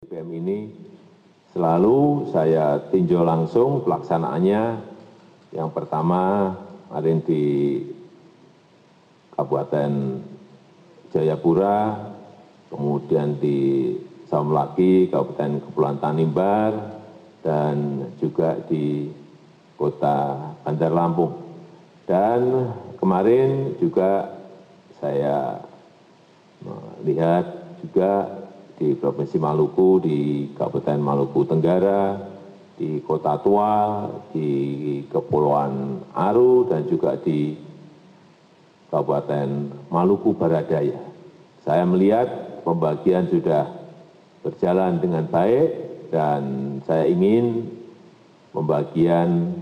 bbm ini selalu saya tinjau langsung pelaksanaannya. Yang pertama kemarin di kabupaten jayapura kemudian di saumlaki kabupaten kepulauan tanimbar dan juga di kota bandar lampung. Dan kemarin juga saya melihat juga di provinsi maluku di kabupaten maluku tenggara di kota tua di kepulauan aru dan juga di kabupaten maluku baradaya saya melihat pembagian sudah berjalan dengan baik dan saya ingin pembagian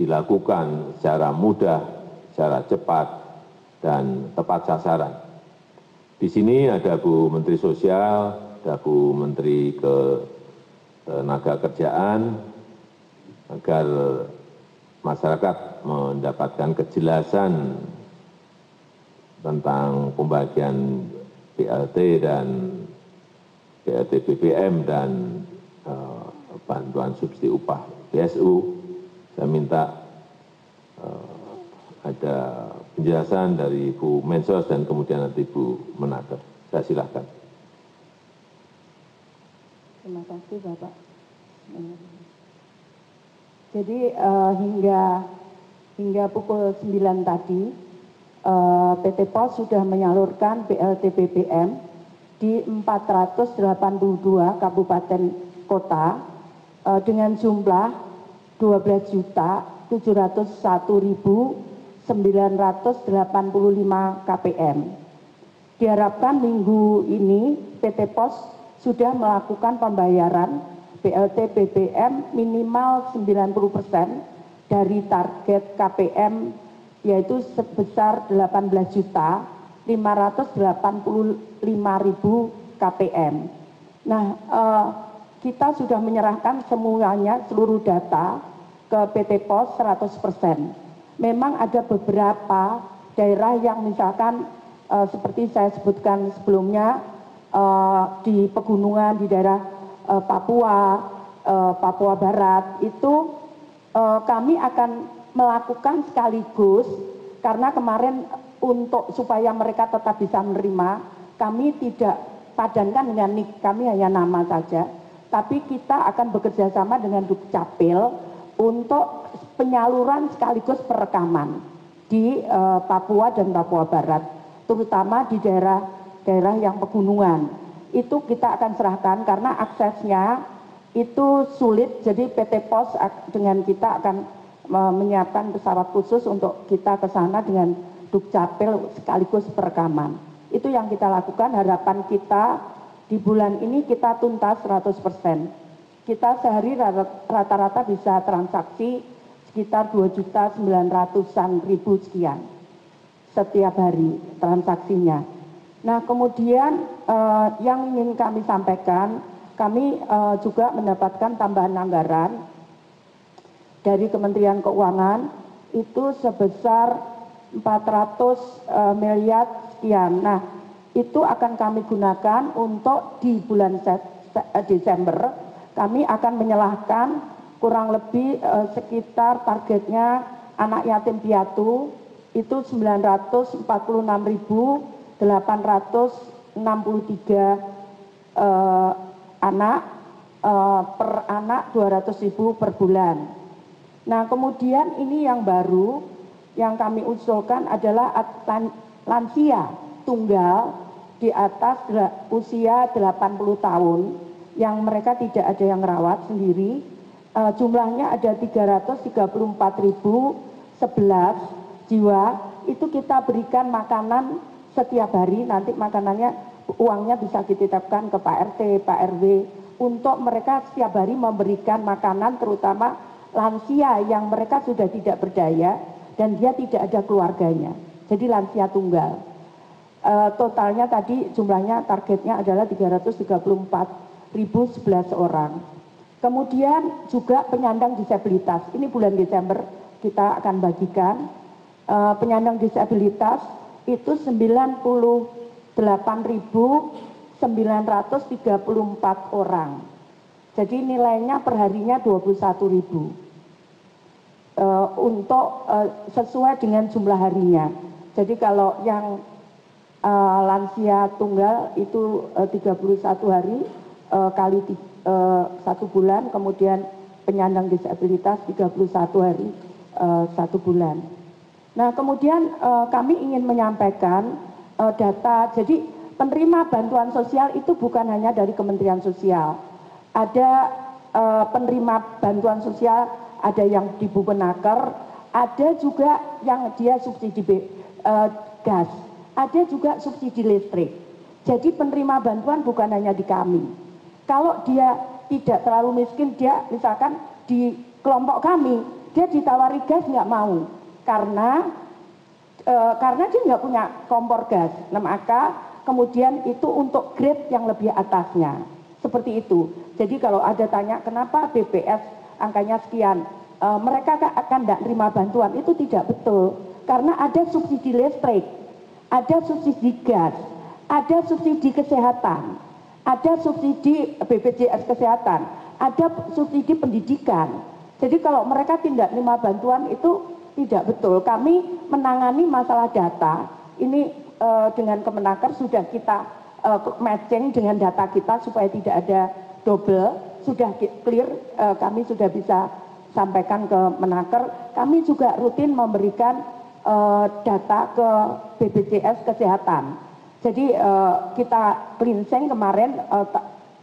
dilakukan secara mudah secara cepat dan tepat sasaran di sini ada bu menteri sosial ada bu menteri ketenagakerjaan agar masyarakat mendapatkan kejelasan tentang pembagian blt dan blt bbm dan bantuan subsidi upah bsu saya minta ada penjelasan dari Bu Mensos dan kemudian nanti Bu Menaker. Saya silakan. Terima kasih Bapak. Jadi uh, hingga hingga pukul 9 tadi eh, uh, PT Pos sudah menyalurkan BLT BBM di 482 kabupaten kota uh, dengan jumlah 12 juta 701 ribu 985 kpm. Diharapkan minggu ini PT Pos sudah melakukan pembayaran BLT BBM minimal 90% dari target KPM yaitu sebesar 18 juta 585 ribu KPM. Nah, eh, kita sudah menyerahkan semuanya, seluruh data ke PT POS 100 persen memang ada beberapa daerah yang misalkan seperti saya sebutkan sebelumnya di pegunungan di daerah papua papua barat itu kami akan melakukan sekaligus karena kemarin untuk supaya mereka tetap bisa menerima kami tidak padankan dengan nik kami hanya nama saja. Tapi kita akan bekerja sama dengan dukcapil untuk penyaluran sekaligus perekaman di papua dan papua barat terutama di daerah daerah yang pegunungan. Itu kita akan serahkan karena aksesnya itu sulit jadi pt pos dengan kita akan menyiapkan pesawat khusus untuk kita ke sana dengan dukcapil sekaligus perekaman. Itu yang kita lakukan. Harapan kita di bulan ini kita tuntas seratus persen kita sehari rata rata bisa transaksi sekitar dua sembilan ratusan ribu sekian setiap hari transaksinya. Nah kemudian yang ingin kami sampaikan kami juga mendapatkan tambahan anggaran dari kementerian keuangan itu sebesar empat ratus miliar sekian. Nah itu akan kami gunakan untuk di bulan desember kami akan menyalahkan kurang lebih sekitar targetnya anak yatim piatu itu sembilan ratus empat puluh enam delapan ratus enam puluh tiga anak per anak dua ratus ribu per bulan. Nah kemudian ini yang baru yang kami usulkan adalah lansia tunggal di atas usia delapan puluh tahun yang mereka tidak ada yang rawat sendiri. Jumlahnya ada tiga ratus tiga puluh empat sebelas jiwa. Itu kita berikan makanan setiap hari. Nanti makanannya uangnya bisa dititipkan ke pak rt pak rw untuk mereka setiap hari memberikan makanan terutama lansia yang mereka sudah tidak berdaya dan dia tidak ada keluarganya. Jadi lansia tunggal. Totalnya tadi jumlahnya targetnya adalah tiga ratus tiga puluh empat sebelas orang kemudian juga penyandang disabilitas ini bulan desember kita akan bagikan penyandang disabilitas itu sembilan puluh delapan 934 orang. Jadi nilainya perharinya 21 ribu. Uh, untuk uh, sesuai dengan jumlah harinya. Jadi kalau yang uh, lansia tunggal itu uh, 31 hari kali uh, satu bulan, kemudian penyandang disabilitas 31 hari uh, satu bulan. Nah kemudian kami ingin menyampaikan data, jadi penerima bantuan sosial itu bukan hanya dari Kementerian Sosial. Ada penerima bantuan sosial, ada yang di Bupenaker, ada juga yang dia subsidi gas, ada juga subsidi listrik. Jadi penerima bantuan bukan hanya di kami. Kalau dia tidak terlalu miskin, dia misalkan di kelompok kami, dia ditawari gas nggak mau karena e, karena dia nggak punya kompor gas. Nah maka kemudian itu untuk grade yang lebih atasnya. Seperti itu. Jadi kalau ada tanya kenapa BPS angkanya sekian, e, mereka akan tidak terima bantuan itu tidak betul. Karena ada subsidi listrik, ada subsidi gas, ada subsidi kesehatan, ada subsidi BPJS kesehatan, ada subsidi pendidikan. Jadi kalau mereka tidak terima bantuan itu tidak betul. Kami menangani masalah data. Ini uh, dengan Kemenaker sudah kita uh, matching dengan data kita supaya tidak ada double. Sudah clear, uh, kami sudah bisa sampaikan ke Menaker. Kami juga rutin memberikan uh, data ke BPJS Kesehatan. Jadi uh, kita cleansing kemarin uh,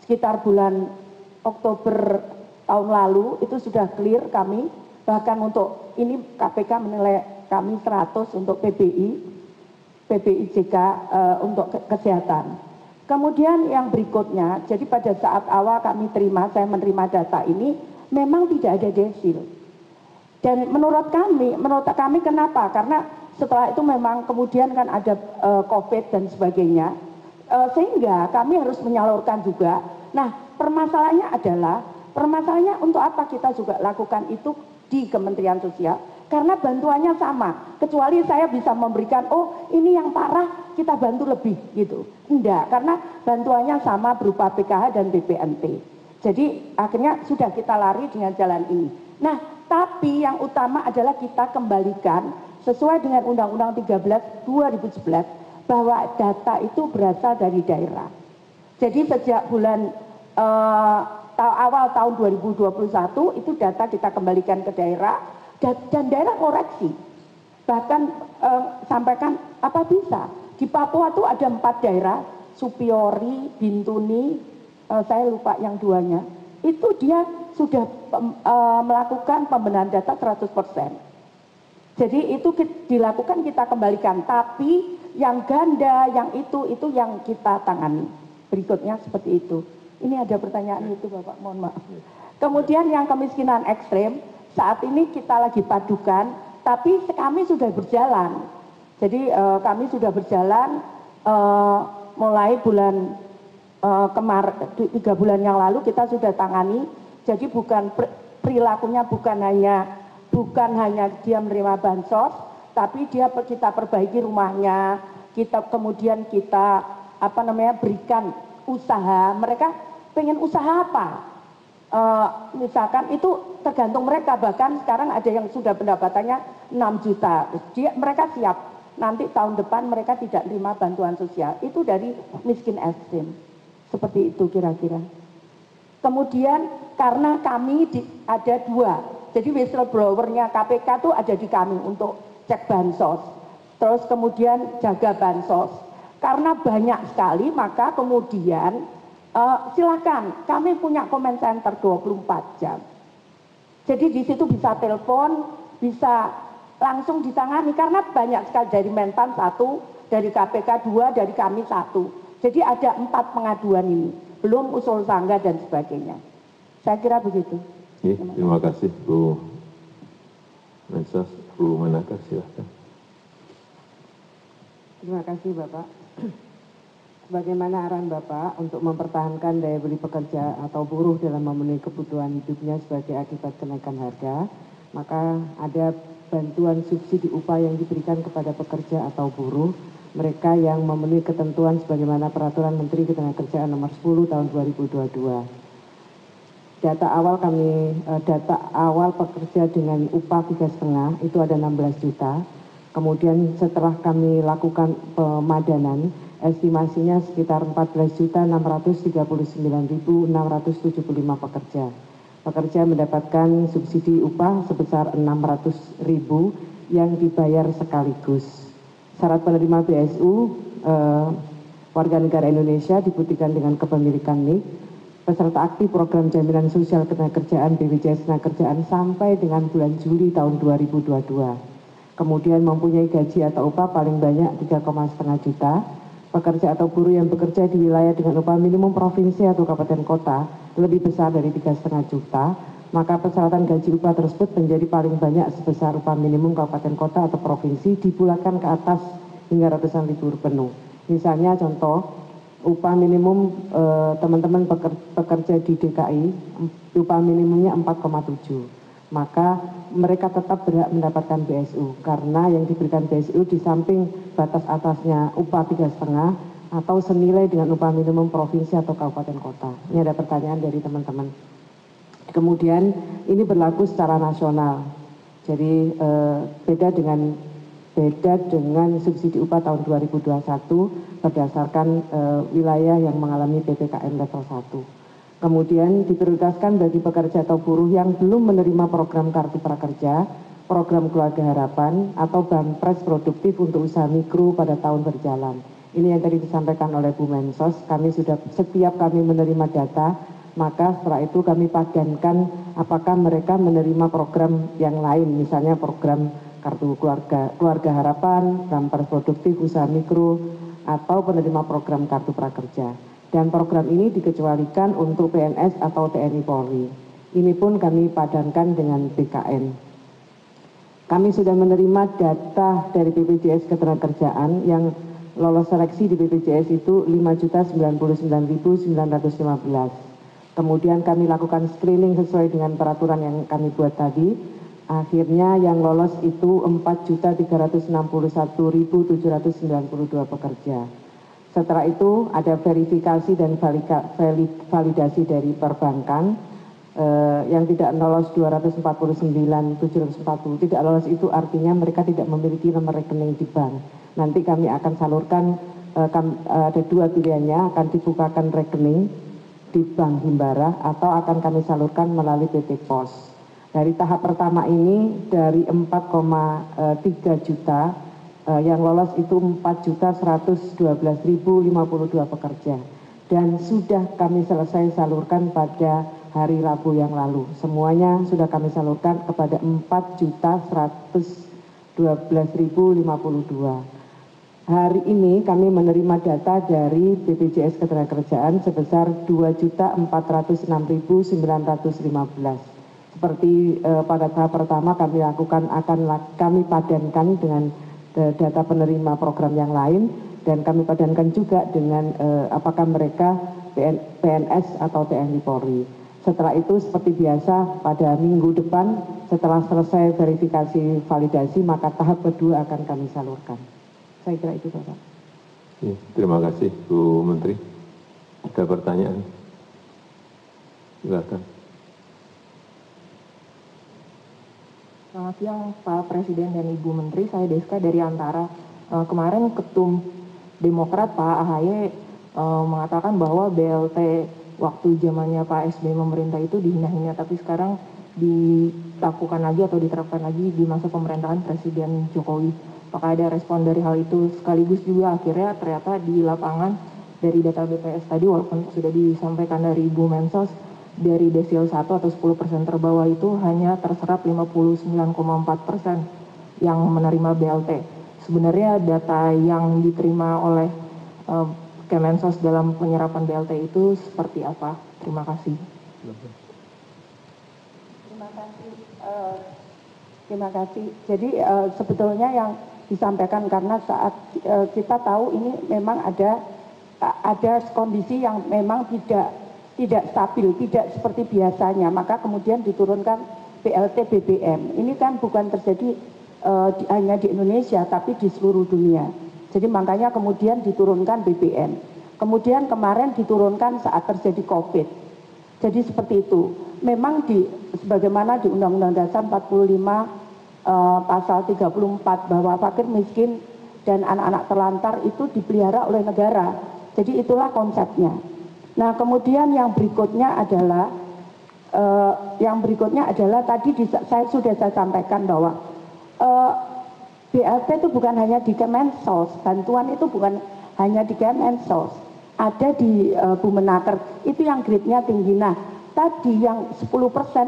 sekitar bulan Oktober tahun lalu itu sudah clear kami bahkan untuk ini KPK menilai kami 100 untuk PBI, PBIJK uh, eh, untuk kesehatan. Kemudian yang berikutnya, jadi pada saat awal kami terima, saya menerima data ini, memang tidak ada desil. Dan menurut kami, menurut kami kenapa? Karena setelah itu memang kemudian kan ada uh, COVID dan sebagainya, uh, sehingga kami harus menyalurkan juga. Nah, permasalahannya adalah, permasalahannya untuk apa kita juga lakukan itu di Kementerian Sosial? Karena bantuannya sama. Kecuali saya bisa memberikan oh ini yang parah kita bantu lebih gitu. Enggak karena bantuannya sama berupa PKH dan BPNT jadi akhirnya sudah kita lari dengan jalan ini. Nah tapi yang utama adalah kita kembalikan sesuai dengan Undang-Undang 13 2011 bahwa data itu berasal dari daerah jadi sejak bulan uh, awal tahun 2021 itu data kita kembalikan ke daerah dan, daerah koreksi. Bahkan eh, sampaikan apa bisa. Di Papua itu ada empat daerah, Supiori, Bintuni, eh, saya lupa yang duanya. Itu dia sudah eh, melakukan pembenahan data 100%. Jadi itu dilakukan kita kembalikan, tapi yang ganda, yang itu, itu yang kita tangani. Berikutnya seperti itu. Ini ada pertanyaan itu Bapak, mohon maaf. Kemudian yang kemiskinan ekstrim, saat ini kita lagi padukan, tapi kami sudah berjalan. Jadi uh, kami sudah berjalan uh, mulai bulan uh, kemar tiga bulan yang lalu kita sudah tangani. Jadi bukan perilakunya bukan hanya bukan hanya dia menerima bansos, tapi dia kita perbaiki rumahnya, kita kemudian kita apa namanya berikan usaha. Mereka pengen usaha apa? Uh, misalkan itu tergantung mereka. Bahkan sekarang ada yang sudah pendapatannya 6 juta. Dia mereka siap. Nanti tahun depan mereka tidak terima bantuan sosial. Itu dari miskin ekstrim. Seperti itu kira-kira. Kemudian karena kami di, ada dua jadi whistleblowernya KPK itu ada di kami untuk cek bansos terus kemudian jaga bansos karena banyak sekali maka kemudian Uh, silakan, kami punya comment center 24 jam. Jadi di situ bisa telepon, bisa langsung ditangani karena banyak sekali dari Mentan satu, dari KPK dua, dari kami satu. Jadi ada empat pengaduan ini, belum usul sangga dan sebagainya. Saya kira begitu. Terima kasih Bu Mensos, Bu Manaka, silahkan. Terima kasih Bapak. Bagaimana arahan Bapak untuk mempertahankan daya beli pekerja atau buruh dalam memenuhi kebutuhan hidupnya sebagai akibat kenaikan harga, maka ada bantuan subsidi upah yang diberikan kepada pekerja atau buruh. Mereka yang memenuhi ketentuan sebagaimana Peraturan Menteri Ketenagakerjaan Nomor 10 Tahun 2022. Data awal kami, eh, data awal pekerja dengan upah tiga setengah itu ada 16 juta. Kemudian setelah kami lakukan pemadanan, estimasinya sekitar 14 juta 639.675 pekerja. Pekerja mendapatkan subsidi upah sebesar 600 ribu yang dibayar sekaligus. Syarat penerima BSU eh, warga negara Indonesia dibuktikan dengan kepemilikan NIK, peserta aktif program jaminan sosial ketenagakerjaan BPJS Ketenagakerjaan sampai dengan bulan Juli tahun 2022. Kemudian mempunyai gaji atau upah paling banyak 3,5 juta, pekerja atau buruh yang bekerja di wilayah dengan upah minimum provinsi atau kabupaten kota lebih besar dari 3,5 juta, maka persyaratan gaji upah tersebut menjadi paling banyak sebesar upah minimum kabupaten kota atau provinsi dibulatkan ke atas hingga ratusan ribu penuh. Misalnya contoh, upah minimum eh, teman-teman pekerja di DKI, upah minimumnya 4,7 maka mereka tetap berhak mendapatkan BSU karena yang diberikan BSU di samping batas atasnya upah tiga setengah atau senilai dengan upah minimum provinsi atau kabupaten kota. Ini ada pertanyaan dari teman-teman. Kemudian ini berlaku secara nasional. Jadi eh, beda dengan beda dengan subsidi upah tahun 2021 berdasarkan uh, wilayah yang mengalami PPKM level 1. Kemudian diprioritaskan bagi pekerja atau buruh yang belum menerima program kartu prakerja, program keluarga harapan, atau banpres produktif untuk usaha mikro pada tahun berjalan. Ini yang tadi disampaikan oleh Bu Mensos, kami sudah setiap kami menerima data, maka setelah itu kami padankan apakah mereka menerima program yang lain, misalnya program kartu keluarga, keluarga harapan, gambar produktif usaha mikro, atau penerima program kartu prakerja. Dan program ini dikecualikan untuk PNS atau TNI Polri. Ini pun kami padankan dengan BKN. Kami sudah menerima data dari BPJS Ketenagakerjaan yang lolos seleksi di BPJS itu 5.099.915. Kemudian kami lakukan screening sesuai dengan peraturan yang kami buat tadi Akhirnya yang lolos itu 4.361.792 pekerja. Setelah itu ada verifikasi dan validasi dari perbankan eh, yang tidak lolos 249.740. Tidak lolos itu artinya mereka tidak memiliki nomor rekening di bank. Nanti kami akan salurkan eh, kam, eh, ada dua pilihannya akan dibukakan rekening di bank Himbara atau akan kami salurkan melalui PT Pos. Dari tahap pertama ini dari 4,3 eh, juta eh, yang lolos itu 4 juta 112.052 pekerja dan sudah kami selesai salurkan pada hari Rabu yang lalu. Semuanya sudah kami salurkan kepada 4 juta 112.052. Hari ini kami menerima data dari BPJS Ketenagakerjaan sebesar 2.406.915 seperti uh, pada tahap pertama kami lakukan akan kami padankan dengan uh, data penerima program yang lain dan kami padankan juga dengan uh, apakah mereka PN, PNS atau TNI Polri. Setelah itu seperti biasa pada minggu depan setelah selesai verifikasi validasi maka tahap kedua akan kami salurkan. Saya kira itu Bapak. Terima kasih Bu Menteri. Ada pertanyaan? Silakan. Selamat siang Pak Presiden dan Ibu Menteri, saya Deska dari Antara. Uh, kemarin Ketum Demokrat Pak AHY uh, mengatakan bahwa BLT waktu zamannya Pak SBY memerintah itu dihina-hina, tapi sekarang dilakukan lagi atau diterapkan lagi di masa pemerintahan Presiden Jokowi. Apakah ada respon dari hal itu? Sekaligus juga akhirnya ternyata di lapangan dari data BPS tadi walaupun sudah disampaikan dari Ibu Mensos, dari desil 1 atau 10 persen terbawah itu hanya terserap 59,4 persen yang menerima BLT. Sebenarnya data yang diterima oleh uh, Kemensos dalam penyerapan BLT itu seperti apa? Terima kasih. Terima kasih. Uh, terima kasih. Jadi uh, sebetulnya yang disampaikan karena saat uh, kita tahu ini memang ada ada kondisi yang memang tidak tidak stabil, tidak seperti biasanya, maka kemudian diturunkan BLT BBM. Ini kan bukan terjadi uh, di, hanya di Indonesia, tapi di seluruh dunia. Jadi makanya kemudian diturunkan BBM. Kemudian kemarin diturunkan saat terjadi COVID. Jadi seperti itu. Memang di sebagaimana di Undang-Undang Dasar 45 eh, pasal 34 bahwa fakir miskin dan anak-anak terlantar itu dipelihara oleh negara. Jadi itulah konsepnya. Nah, kemudian yang berikutnya adalah eh, yang berikutnya adalah tadi di, saya sudah saya sampaikan bahwa eh, BLT itu bukan hanya di Kemensos, bantuan itu bukan hanya di Kemensos, ada di uh, Bumenaker, itu yang grade-nya tinggi. Nah, tadi yang 10%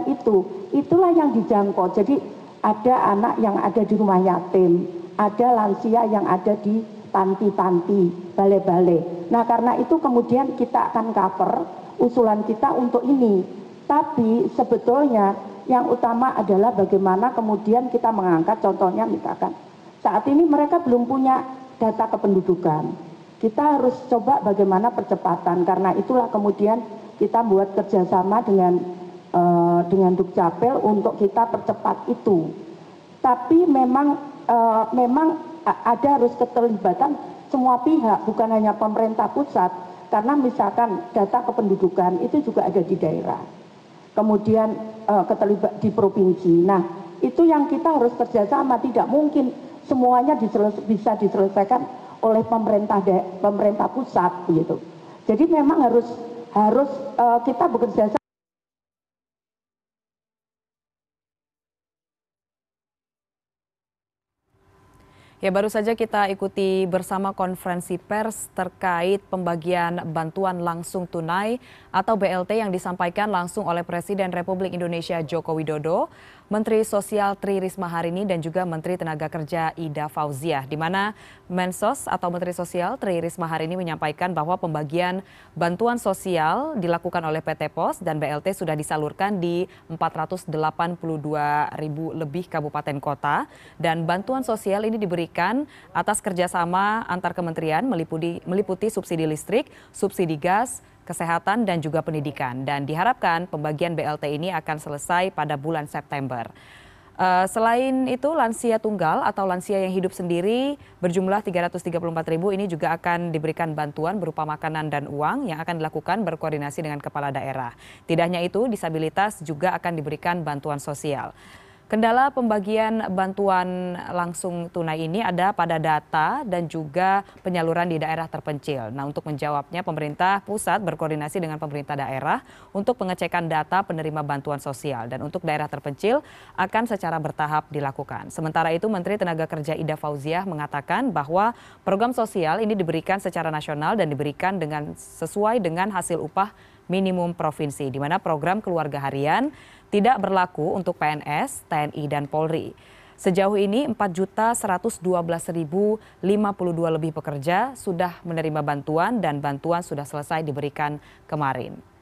itu, itulah yang dijangkau. Jadi ada anak yang ada di rumah yatim, ada lansia yang ada di panti-panti, balai-balai. Nah, karena itu kemudian kita akan cover usulan kita untuk ini. Tapi sebetulnya yang utama adalah bagaimana kemudian kita mengangkat contohnya misalkan saat ini mereka belum punya data kependudukan. Kita harus coba bagaimana percepatan karena itulah kemudian kita buat kerjasama dengan uh, dengan Dukcapil untuk kita percepat itu. Tapi memang uh, memang ada harus keterlibatan semua pihak bukan hanya pemerintah pusat karena misalkan data kependudukan itu juga ada di daerah. Kemudian uh, keterlibat di provinsi. Nah, itu yang kita harus kerjasama tidak mungkin semuanya diseles bisa diselesaikan oleh pemerintah pemerintah pusat begitu. Jadi memang harus harus uh, kita bekerja Ya baru saja kita ikuti bersama konferensi pers terkait pembagian bantuan langsung tunai atau BLT yang disampaikan langsung oleh Presiden Republik Indonesia Joko Widodo Menteri Sosial Tri Risma Harini dan juga Menteri Tenaga Kerja Ida Fauziah, di mana Mensos atau Menteri Sosial Tri Risma Harini menyampaikan bahwa pembagian bantuan sosial dilakukan oleh PT Pos dan BLT sudah disalurkan di 482 ribu lebih kabupaten kota. Dan bantuan sosial ini diberikan atas kerjasama antar kementerian meliputi, meliputi subsidi listrik, subsidi gas, kesehatan, dan juga pendidikan. Dan diharapkan pembagian BLT ini akan selesai pada bulan September. Uh, selain itu, lansia tunggal atau lansia yang hidup sendiri berjumlah 334 ribu ini juga akan diberikan bantuan berupa makanan dan uang yang akan dilakukan berkoordinasi dengan kepala daerah. Tidak hanya itu, disabilitas juga akan diberikan bantuan sosial. Kendala pembagian bantuan langsung tunai ini ada pada data dan juga penyaluran di daerah terpencil. Nah, untuk menjawabnya pemerintah pusat berkoordinasi dengan pemerintah daerah untuk pengecekan data penerima bantuan sosial dan untuk daerah terpencil akan secara bertahap dilakukan. Sementara itu Menteri Tenaga Kerja Ida Fauziah mengatakan bahwa program sosial ini diberikan secara nasional dan diberikan dengan sesuai dengan hasil upah minimum provinsi di mana program keluarga harian tidak berlaku untuk PNS, TNI, dan Polri. Sejauh ini 4.112.052 lebih pekerja sudah menerima bantuan dan bantuan sudah selesai diberikan kemarin.